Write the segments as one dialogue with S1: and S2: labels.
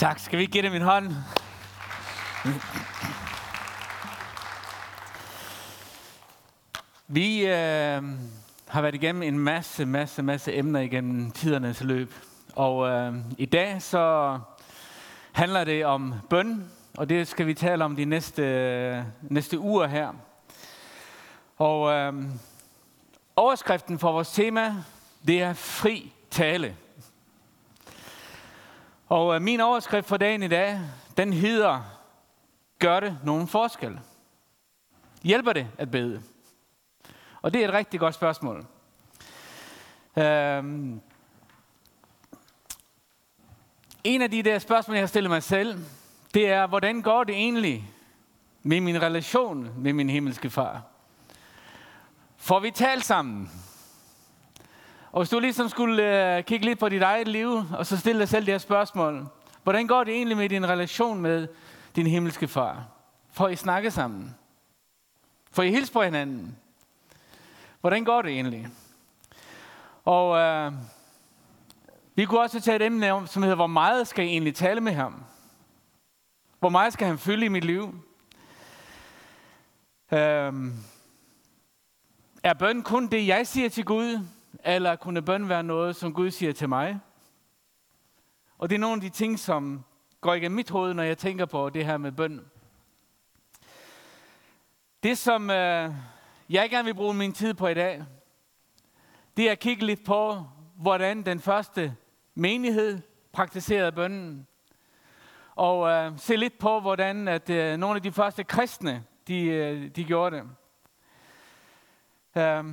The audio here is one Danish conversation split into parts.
S1: Tak. Skal vi give dem en hånd? Vi øh, har været igennem en masse, masse, masse emner igennem tidernes løb. Og øh, i dag så handler det om bøn, og det skal vi tale om de næste, næste uger her. Og øh, overskriften for vores tema, det er fri tale. Og øh, min overskrift for dagen i dag, den hedder, gør det nogen forskel? Hjælper det at bede? Og det er et rigtig godt spørgsmål. Øhm, en af de der spørgsmål, jeg har stillet mig selv, det er, hvordan går det egentlig med min relation med min himmelske far? Får vi talt sammen? Og hvis du ligesom skulle øh, kigge lidt på dit eget liv, og så stille dig selv det her spørgsmål. Hvordan går det egentlig med din relation med din himmelske far? Får I snakke sammen? Får I hilse på hinanden? Hvordan går det egentlig? Og øh, vi kunne også tage et emne om, som hedder, hvor meget skal jeg egentlig tale med ham? Hvor meget skal han fylde i mit liv? Øh, er bøn kun det, jeg siger til Gud? Eller kunne bøn være noget, som Gud siger til mig? Og det er nogle af de ting, som går igennem mit hoved, når jeg tænker på det her med bøn. Det, som øh, jeg gerne vil bruge min tid på i dag, det er at kigge lidt på, hvordan den første menighed praktiserede bønnen. Og øh, se lidt på, hvordan at, øh, nogle af de første kristne, de, øh, de gjorde det. Øh,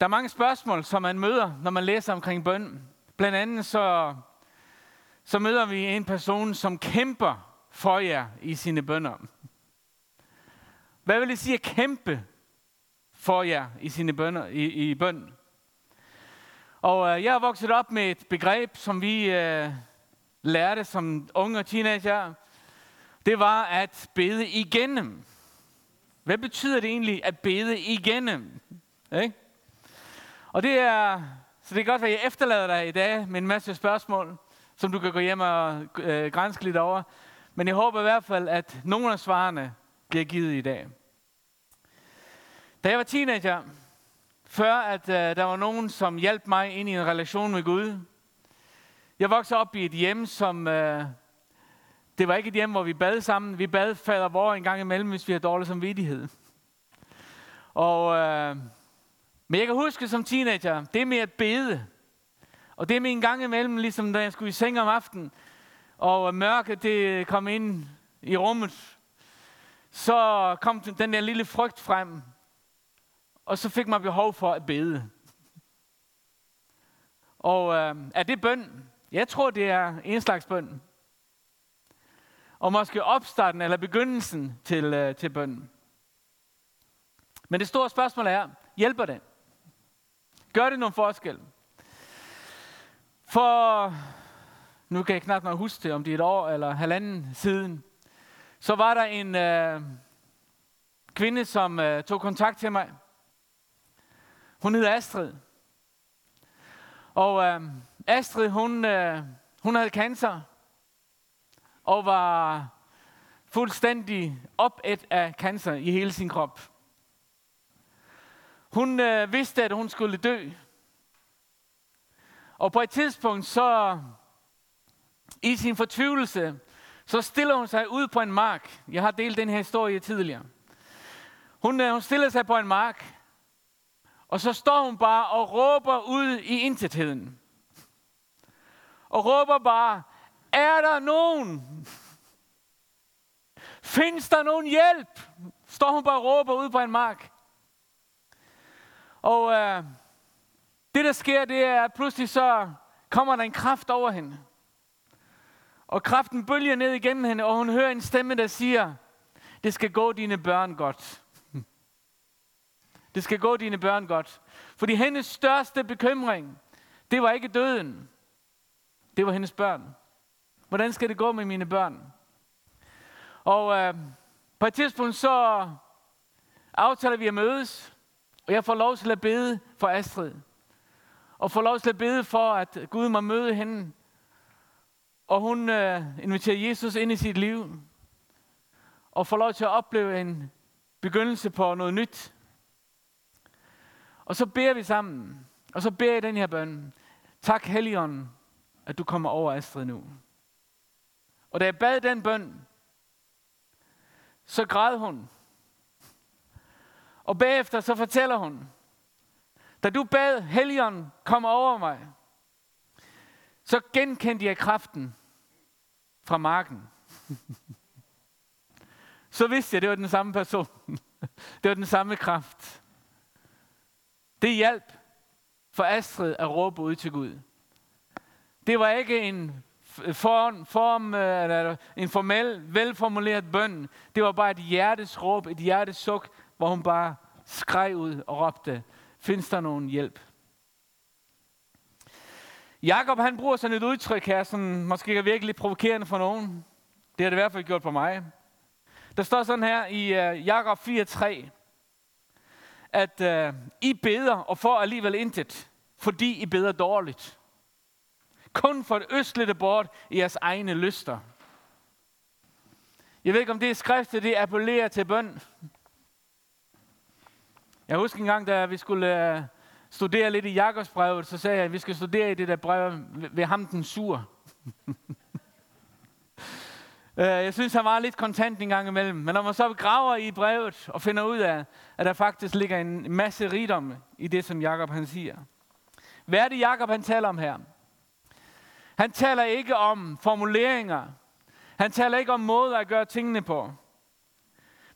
S1: der er mange spørgsmål, som man møder, når man læser omkring bøn. Blandt andet så, så møder vi en person, som kæmper for jer i sine bønder. Hvad vil det sige at kæmpe for jer i sine bønder, i, i bøn? Og øh, jeg har vokset op med et begreb, som vi øh, lærte som unge og teenager. Det var at bede igennem. Hvad betyder det egentlig at bede igennem? Ikke? Og det er, så det kan godt være, at jeg efterlader dig i dag med en masse spørgsmål, som du kan gå hjem og øh, grænske lidt over. Men jeg håber i hvert fald, at nogle af svarene bliver givet i dag. Da jeg var teenager, før at øh, der var nogen, som hjalp mig ind i en relation med Gud. Jeg voksede op i et hjem, som... Øh, det var ikke et hjem, hvor vi bad sammen. Vi bad fader vor en gang imellem, hvis vi havde dårlig samvittighed. Og øh, men jeg kan huske som teenager, det med at bede, og det med en gang imellem, ligesom da jeg skulle i seng om aftenen, og mørket det kom ind i rummet, så kom den der lille frygt frem, og så fik man behov for at bede. Og øh, er det bøn? Jeg tror, det er en slags bøn. Og måske opstarten eller begyndelsen til, øh, til bønnen. Men det store spørgsmål er, hjælper det? Gør det nogen forskel? For, nu kan jeg knap nok huske det, om det er et år eller halvanden siden, så var der en øh, kvinde, som øh, tog kontakt til mig. Hun hedder Astrid. Og øh, Astrid, hun, øh, hun havde cancer, og var fuldstændig opæt af cancer i hele sin krop. Hun øh, vidste, at hun skulle dø. Og på et tidspunkt, så i sin fortvivlelse, så stiller hun sig ud på en mark. Jeg har delt den her historie tidligere. Hun, øh, hun stiller sig på en mark, og så står hun bare og råber ud i intetheden. Og råber bare, er der nogen? Findes der nogen hjælp? Står hun bare og råber ud på en mark. Og øh, det, der sker, det er, at pludselig så kommer der en kraft over hende. Og kraften bølger ned igennem hende, og hun hører en stemme, der siger, det skal gå dine børn godt. Det skal gå dine børn godt. Fordi hendes største bekymring, det var ikke døden. Det var hendes børn. Hvordan skal det gå med mine børn? Og øh, på et tidspunkt så aftaler vi at mødes. Og jeg får lov til at bede for Astrid. Og får lov til at bede for, at Gud må møde hende. Og hun øh, inviterer Jesus ind i sit liv. Og får lov til at opleve en begyndelse på noget nyt. Og så beder vi sammen. Og så beder jeg den her bøn. Tak Helligånden, at du kommer over Astrid nu. Og da jeg bad den bøn, så græd hun. Og bagefter så fortæller hun, da du bad Helligånd komme over mig, så genkendte jeg kraften fra marken. så vidste jeg, det var den samme person. det var den samme kraft. Det hjalp for Astrid at råbe ud til Gud. Det var ikke en form, form øh, eller en formel, velformuleret bøn. Det var bare et hjertes råb, et hjertes suk, hvor hun bare skreg ud og råbte, findes der nogen hjælp? Jakob han bruger sådan et udtryk her, som måske er virkelig provokerende for nogen. Det har det i hvert fald gjort på mig. Der står sådan her i uh, Jakob 4.3, at uh, I beder og får alligevel intet, fordi I beder dårligt. Kun for et østlige bort i jeres egne lyster. Jeg ved ikke, om det er skriftet, det appellerer til bøn. Jeg husker en gang, da vi skulle øh, studere lidt i Jakobsbrevet, så sagde jeg, at vi skal studere i det der brev ved ham den sur. Øh, jeg synes, han var lidt kontant en gang imellem. Men når man så graver i brevet og finder ud af, at der faktisk ligger en masse rigdom i det, som Jakob han siger. Hvad er det, Jakob han taler om her? Han taler ikke om formuleringer. Han taler ikke om måder at gøre tingene på.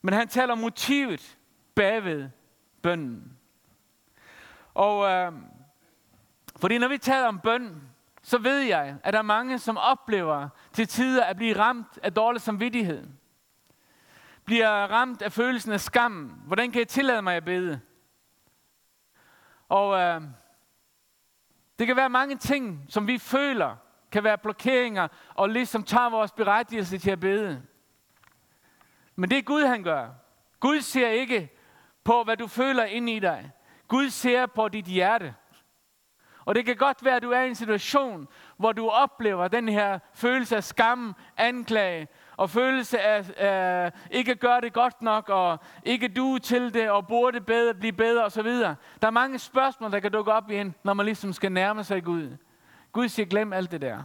S1: Men han taler om motivet bagved bønden. Og øh, fordi når vi taler om bøn, så ved jeg, at der er mange, som oplever til tider at blive ramt af dårlig samvittighed. Bliver ramt af følelsen af skam. Hvordan kan jeg tillade mig at bede? Og øh, det kan være mange ting, som vi føler, kan være blokeringer, og ligesom tager vores berettigelse til at bede. Men det er Gud, han gør. Gud ser ikke på, hvad du føler ind i dig. Gud ser på dit hjerte. Og det kan godt være, at du er i en situation, hvor du oplever den her følelse af skam, anklage, og følelse af øh, ikke gøre det godt nok, og ikke du til det, og burde bedre, blive bedre osv. Der er mange spørgsmål, der kan dukke op igen, når man ligesom skal nærme sig Gud. Gud siger, glem alt det der.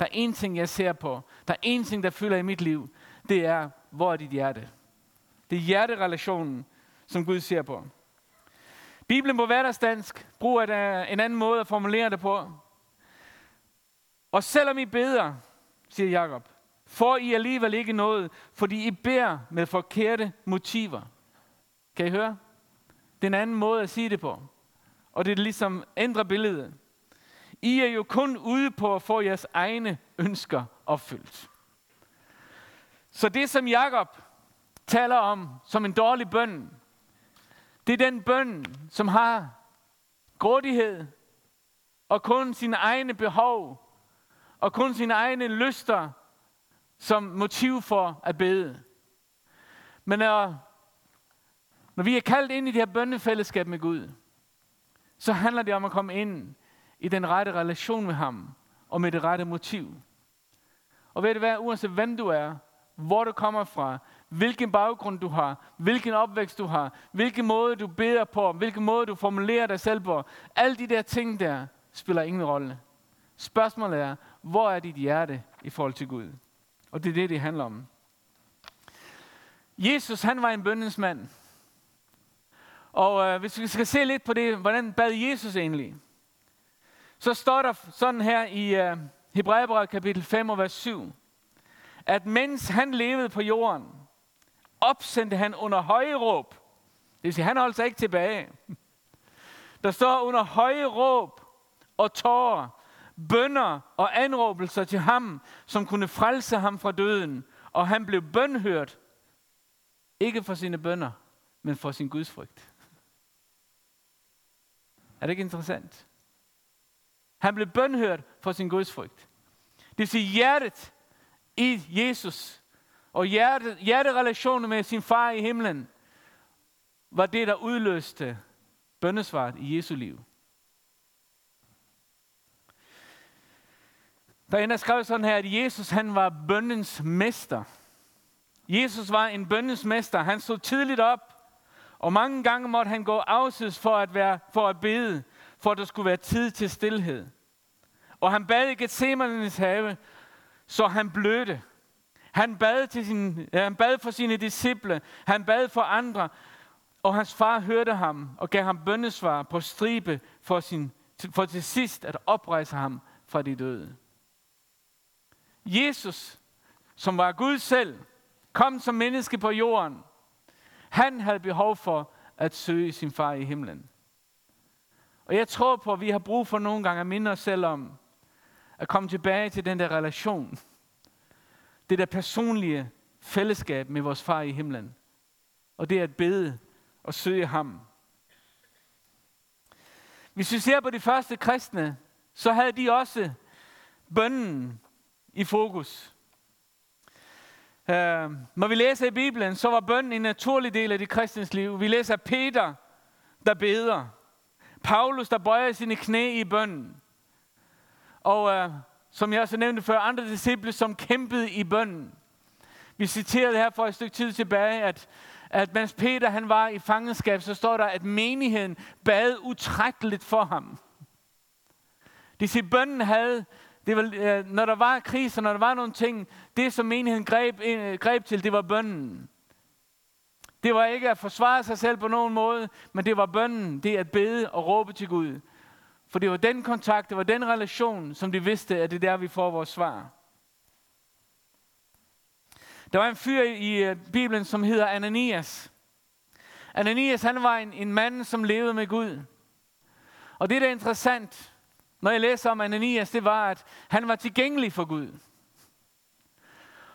S1: Der er én ting, jeg ser på. Der er én ting, der fylder i mit liv. Det er, hvor er dit hjerte? Det er hjerterelationen, som Gud ser på. Bibelen på hverdagsdansk bruger øh, en anden måde at formulere det på. Og selvom I beder, siger Jakob, får I alligevel ikke noget, fordi I beder med forkerte motiver. Kan I høre? Det er en anden måde at sige det på. Og det er ligesom ændrer billedet. I er jo kun ude på at få jeres egne ønsker opfyldt. Så det, som Jakob taler om som en dårlig bøn, det er den bøn, som har grådighed og kun sine egne behov og kun sine egne lyster som motiv for at bede. Men når, når vi er kaldt ind i det her bønnefællesskab med Gud, så handler det om at komme ind i den rette relation med ham og med det rette motiv. Og ved du hvad, uanset hvem du er, hvor du kommer fra, hvilken baggrund du har, hvilken opvækst du har, hvilken måde du beder på, hvilken måde du formulerer dig selv på. Alle de der ting der spiller ingen rolle. Spørgsmålet er, hvor er dit hjerte i forhold til Gud? Og det er det, det handler om. Jesus, han var en bøndens mand. Og øh, hvis vi skal se lidt på det, hvordan bad Jesus egentlig? Så står der sådan her i øh, Hebræerbrevet kapitel 5 og vers 7, at mens han levede på jorden, opsendte han under høje råb. Det vil sige, han holdt sig ikke tilbage. Der står under høje råb og tårer, bønder og anråbelser til ham, som kunne frelse ham fra døden. Og han blev bønhørt, ikke for sine bønder, men for sin gudsfrygt. Er det ikke interessant? Han blev bønhørt for sin gudsfrygt. Det vil sige, hjertet i Jesus og hjerte, hjerterelationen med sin far i himlen, var det, der udløste bøndesvaret i Jesu liv. Der er en, der skrev sådan her, at Jesus han var bøndens mester. Jesus var en bøndens mester. Han stod tidligt op, og mange gange måtte han gå afsides for at, være, for at bede, for at der skulle være tid til stillhed. Og han bad i Gethsemanenes have, så han blødte. Han bad, til sin, han bad for sine disciple, han bad for andre, og hans far hørte ham og gav ham bøndesvar på stribe for, sin, for til sidst at oprejse ham fra de døde. Jesus, som var Gud selv, kom som menneske på jorden. Han havde behov for at søge sin far i himlen. Og jeg tror på, at vi har brug for nogle gange at minde os selv om, at komme tilbage til den der relation. Det der personlige fællesskab med vores far i himlen. Og det er at bede og søge ham. Hvis vi ser på de første kristne, så havde de også bønnen i fokus. Uh, når vi læser i Bibelen, så var bønnen en naturlig del af de kristens liv. Vi læser Peter, der beder. Paulus, der bøjer sine knæ i bønnen. Og uh, som jeg også nævnte før, andre disciple, som kæmpede i bønnen. Vi citerede her for et stykke tid tilbage, at, at mens Peter han var i fangenskab, så står der, at menigheden bad utrætteligt for ham. Det siger, bønden havde, det var, øh, når der var kriser, når der var nogle ting, det som menigheden greb, greb til, det var bønnen. Det var ikke at forsvare sig selv på nogen måde, men det var bønnen, det at bede og råbe til Gud. For det var den kontakt, det var den relation, som de vidste, at det er der, vi får vores svar. Der var en fyr i øh, Bibelen, som hedder Ananias. Ananias, han var en, en mand, som levede med Gud. Og det, der er interessant, når jeg læser om Ananias, det var, at han var tilgængelig for Gud.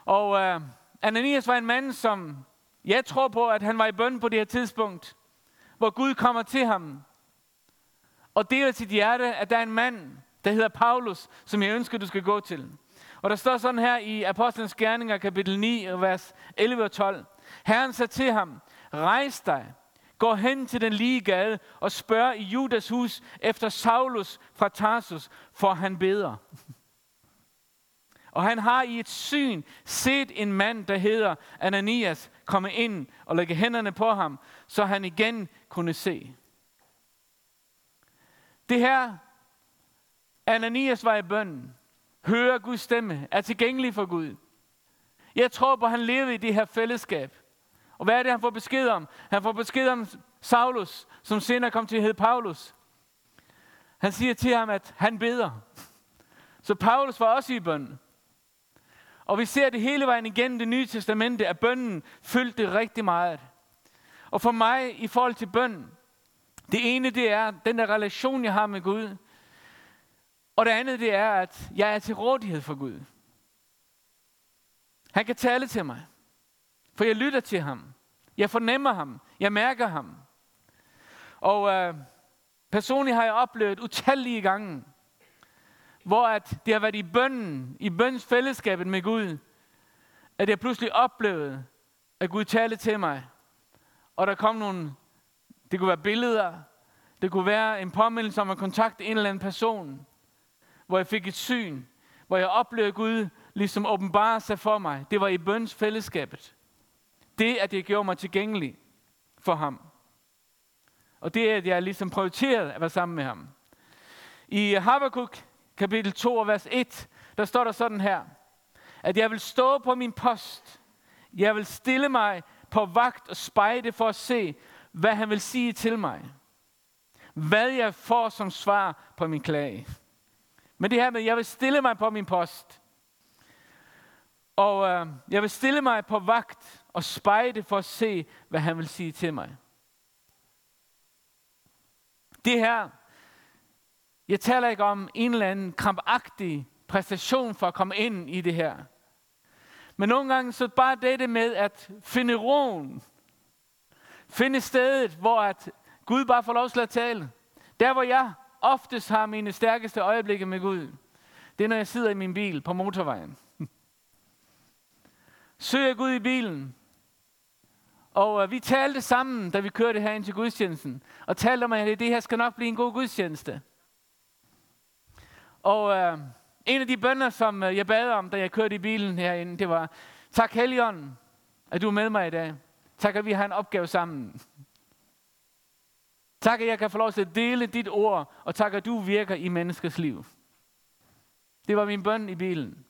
S1: Og uh, Ananias var en mand, som jeg tror på, at han var i bøn på det her tidspunkt, hvor Gud kommer til ham og deler sit hjerte, at der er en mand, der hedder Paulus, som jeg ønsker, du skal gå til. Og der står sådan her i Apostlenes Gerninger, kapitel 9, vers 11 og 12. Herren sagde til ham, rejs dig, gå hen til den lige gade og spørg i Judas hus efter Saulus fra Tarsus, for han beder. Og han har i et syn set en mand, der hedder Ananias, komme ind og lægge hænderne på ham, så han igen kunne se. Det her, Ananias var i bønden, hører Guds stemme, er tilgængelig for Gud. Jeg tror på, at han levede i det her fællesskab. Og hvad er det, han får besked om? Han får besked om Saulus, som senere kom til at hedde Paulus. Han siger til ham, at han beder. Så Paulus var også i bønden. Og vi ser det hele vejen igennem det nye testamente, at bønden fyldte rigtig meget. Og for mig, i forhold til bønden, det ene det er den der relation, jeg har med Gud. Og det andet det er, at jeg er til rådighed for Gud. Han kan tale til mig. For jeg lytter til ham. Jeg fornemmer ham. Jeg mærker ham. Og øh, personligt har jeg oplevet utallige gange, hvor at det har været i bønden, i bøndens fællesskabet med Gud, at jeg pludselig oplevede, at Gud talte til mig. Og der kom nogle det kunne være billeder. Det kunne være en påmindelse om at kontakte en eller anden person. Hvor jeg fik et syn. Hvor jeg oplevede Gud ligesom åbenbare sig for mig. Det var i bøns fællesskabet. Det, at det gjorde mig tilgængelig for ham. Og det er, at jeg ligesom prioriterede at være sammen med ham. I Habakkuk kapitel 2 vers 1, der står der sådan her, at jeg vil stå på min post. Jeg vil stille mig på vagt og spejde for at se, hvad han vil sige til mig. Hvad jeg får som svar på min klage. Men det her med, jeg vil stille mig på min post. Og øh, jeg vil stille mig på vagt og spejde for at se, hvad han vil sige til mig. Det her, jeg taler ikke om en eller anden krampagtig præstation for at komme ind i det her. Men nogle gange så bare det med at finde roen Finde stedet, hvor at Gud bare får lov til at tale. Der, hvor jeg oftest har mine stærkeste øjeblikke med Gud, det er, når jeg sidder i min bil på motorvejen. Søger Gud i bilen. Og øh, vi talte sammen, da vi kørte her ind til gudstjenesten. Og talte om, at det her skal nok blive en god gudstjeneste. Og øh, En af de bønder, som øh, jeg bad om, da jeg kørte i bilen herinde, det var, tak Helligånden, at du er med mig i dag. Tak, at vi har en opgave sammen. Tak, at jeg kan få lov til at dele dit ord, og tak, at du virker i menneskers liv. Det var min bøn i bilen.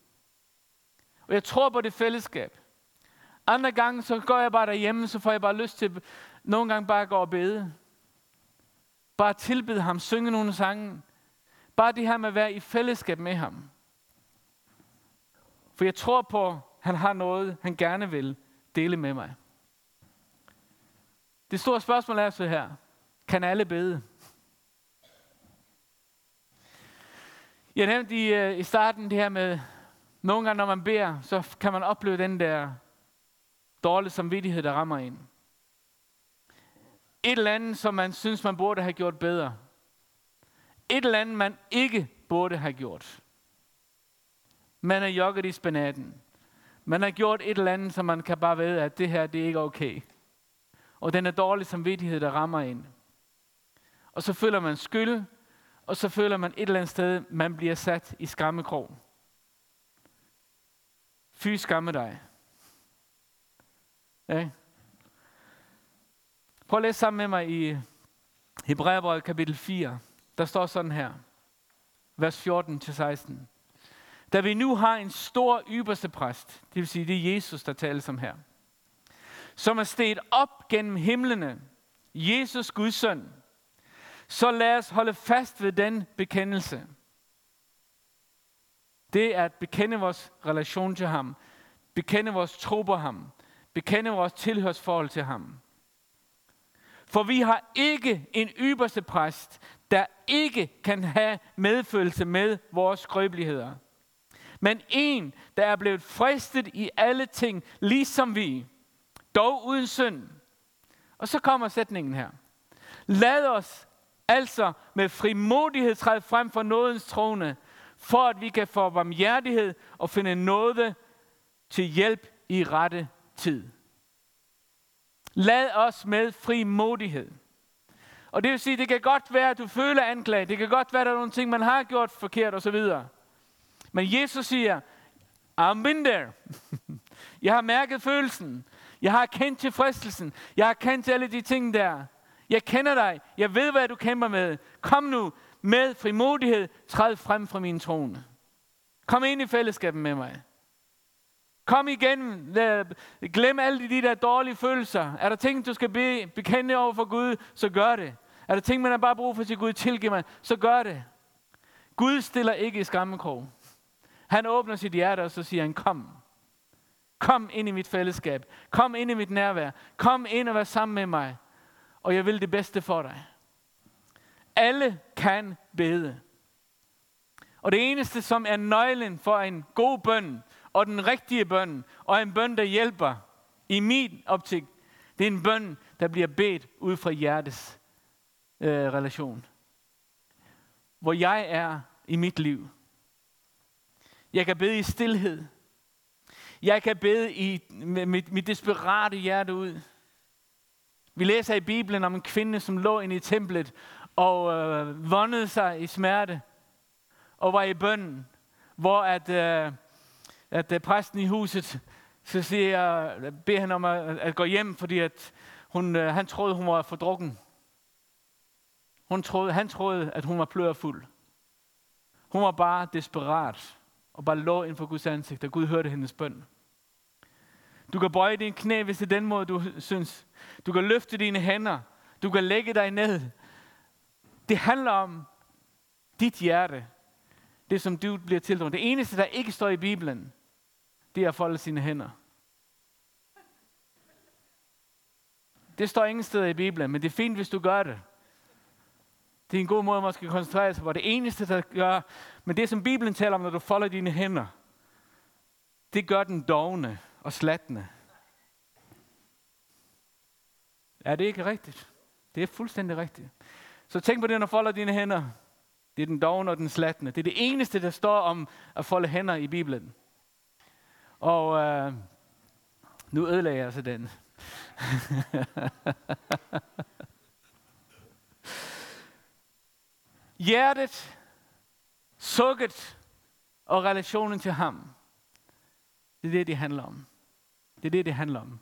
S1: Og jeg tror på det fællesskab. Andre gange, så går jeg bare derhjemme, så får jeg bare lyst til nogle gange bare at gå og bede. Bare tilbede ham, synge nogle sange. Bare det her med at være i fællesskab med ham. For jeg tror på, at han har noget, han gerne vil dele med mig. Det store spørgsmål er så her. Kan alle bede? Jeg nævnte i, øh, i starten det her med, nogle gange når man beder, så kan man opleve den der dårlige samvittighed, der rammer en. Et eller andet, som man synes, man burde have gjort bedre. Et eller andet, man ikke burde have gjort. Man er jogget i spanaten. Man har gjort et eller andet, som man kan bare vide, at det her, det er ikke okay. Og den er dårlig samvittighed, der rammer en. Og så føler man skyld, og så føler man et eller andet sted, man bliver sat i skammekrog. Fy skamme dig. Ja. Prøv at læse sammen med mig i Hebræerbrevet kapitel 4. Der står sådan her, vers 14-16. Da vi nu har en stor ypperste præst, det vil sige, det er Jesus, der tales om her, som er steget op gennem himlene, Jesus Guds søn, så lad os holde fast ved den bekendelse. Det er at bekende vores relation til ham, bekende vores tro på ham, bekende vores tilhørsforhold til ham. For vi har ikke en ypperste præst, der ikke kan have medfølelse med vores skrøbeligheder. Men en, der er blevet fristet i alle ting, ligesom vi, dog uden synd. Og så kommer sætningen her. Lad os altså med frimodighed træde frem for nådens trone, for at vi kan få varmhjertighed og finde noget til hjælp i rette tid. Lad os med frimodighed. Og det vil sige, det kan godt være, at du føler anklage. Det kan godt være, at der er nogle ting, man har gjort forkert osv. Men Jesus siger, I'm been there. Jeg har mærket følelsen. Jeg har kendt til fristelsen. Jeg har kendt til alle de ting der. Jeg kender dig. Jeg ved, hvad du kæmper med. Kom nu med frimodighed. Træd frem fra min trone. Kom ind i fællesskabet med mig. Kom igen. Glem alle de der dårlige følelser. Er der ting, du skal be, bekende over for Gud, så gør det. Er der ting, man har bare brug for at sige, Gud tilgive mig, så gør det. Gud stiller ikke i skammekrog. Han åbner sit hjerte, og så siger han, kom. Kom ind i mit fællesskab. Kom ind i mit nærvær. Kom ind og vær sammen med mig. Og jeg vil det bedste for dig. Alle kan bede. Og det eneste, som er nøglen for en god bøn, og den rigtige bøn, og en bøn, der hjælper, i min optik, det er en bøn, der bliver bedt ud fra hjertes øh, relation. Hvor jeg er i mit liv. Jeg kan bede i stillhed. Jeg kan bede i med mit, mit desperate hjerte ud. Vi læser i Bibelen om en kvinde, som lå inde i templet og øh, vondede sig i smerte og var i bønden, hvor at, øh, at øh, præsten i huset så siger jeg, beder han om at, at gå hjem, fordi at hun, øh, han troede, hun var fordrukken. Hun troede, han troede, at hun var plørfuld. Hun var bare desperat og bare lå ind for Guds ansigt, og Gud hørte hendes bøn. Du kan bøje dine knæ, hvis det er den måde, du synes. Du kan løfte dine hænder. Du kan lægge dig ned. Det handler om dit hjerte. Det, som du bliver tildrømt. Det eneste, der ikke står i Bibelen, det er at folde sine hænder. Det står ingen steder i Bibelen, men det er fint, hvis du gør det. Det er en god måde, man skal koncentrere sig på. Det eneste, der gør, men det som Bibelen taler om, når du folder dine hænder, det gør den dogne og slattende. Er det ikke rigtigt? Det er fuldstændig rigtigt. Så tænk på det, når du folder dine hænder. Det er den dogne og den slattende. Det er det eneste, der står om at folde hænder i Bibelen. Og øh, nu ødelagde jeg altså den. Hjertet, sukket og relationen til ham. Det er det, det handler om. Det er det, det handler om.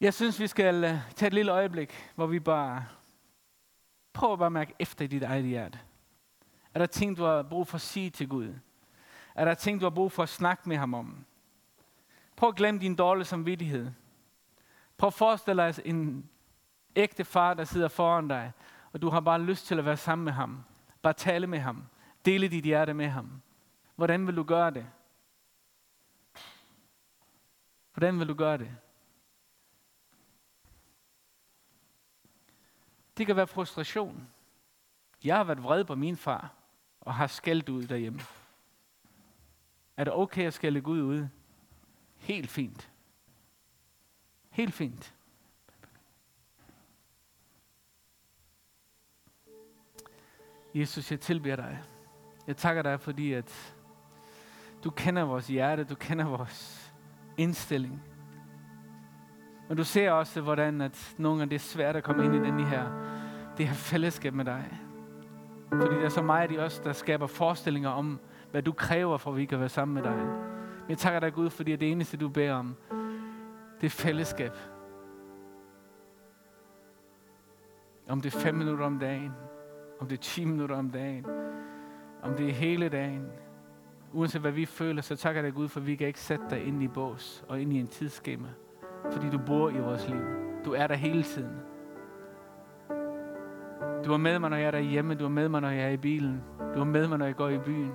S1: Jeg synes, vi skal øh, tage et lille øjeblik, hvor vi bare prøver bare at mærke efter i dit eget hjerte. Er der ting, du har brug for at sige til Gud? Er der ting, du har brug for at snakke med ham om? Prøv at glemme din dårlige samvittighed. Prøv at forestille dig en ægte far, der sidder foran dig, og du har bare lyst til at være sammen med ham. Bare tale med ham. Dele dit hjerte med ham. Hvordan vil du gøre det? Hvordan vil du gøre det? Det kan være frustration. Jeg har været vred på min far, og har skældt ud derhjemme. Er det okay at skælde Gud ud? Helt fint. Helt fint. Jesus, jeg tilbeder dig. Jeg takker dig, fordi at du kender vores hjerte, du kender vores indstilling. Men du ser også, hvordan at nogle gange det er svært at komme ind i den her, det her fællesskab med dig. Fordi der er så meget i os, der skaber forestillinger om, hvad du kræver for, at vi kan være sammen med dig. Men jeg takker dig Gud, fordi det eneste, du beder om, det er fællesskab. Om det er fem minutter om dagen, om det er 10 minutter om dagen, om det er hele dagen. Uanset hvad vi føler, så takker jeg dig Gud, for vi kan ikke sætte dig ind i bås og ind i en tidsskema. Fordi du bor i vores liv. Du er der hele tiden. Du er med mig, når jeg er derhjemme. Du er med mig, når jeg er i bilen. Du er med mig, når jeg går i byen.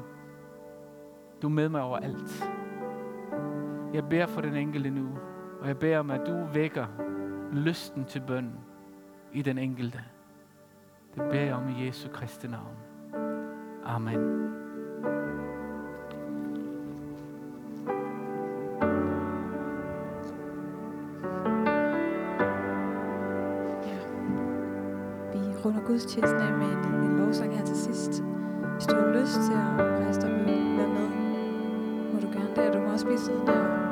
S1: Du er med mig overalt. Jeg beder for den enkelte nu, og jeg beder om, at du vækker lysten til bøn i den enkelte. Det beder jeg om i Jesu Kristi navn. Amen.
S2: runder gudstjenesten af med en, en lovsang her til sidst. Hvis du har lyst til at rejse dig og være med, må du gerne det. Du må også blive siddende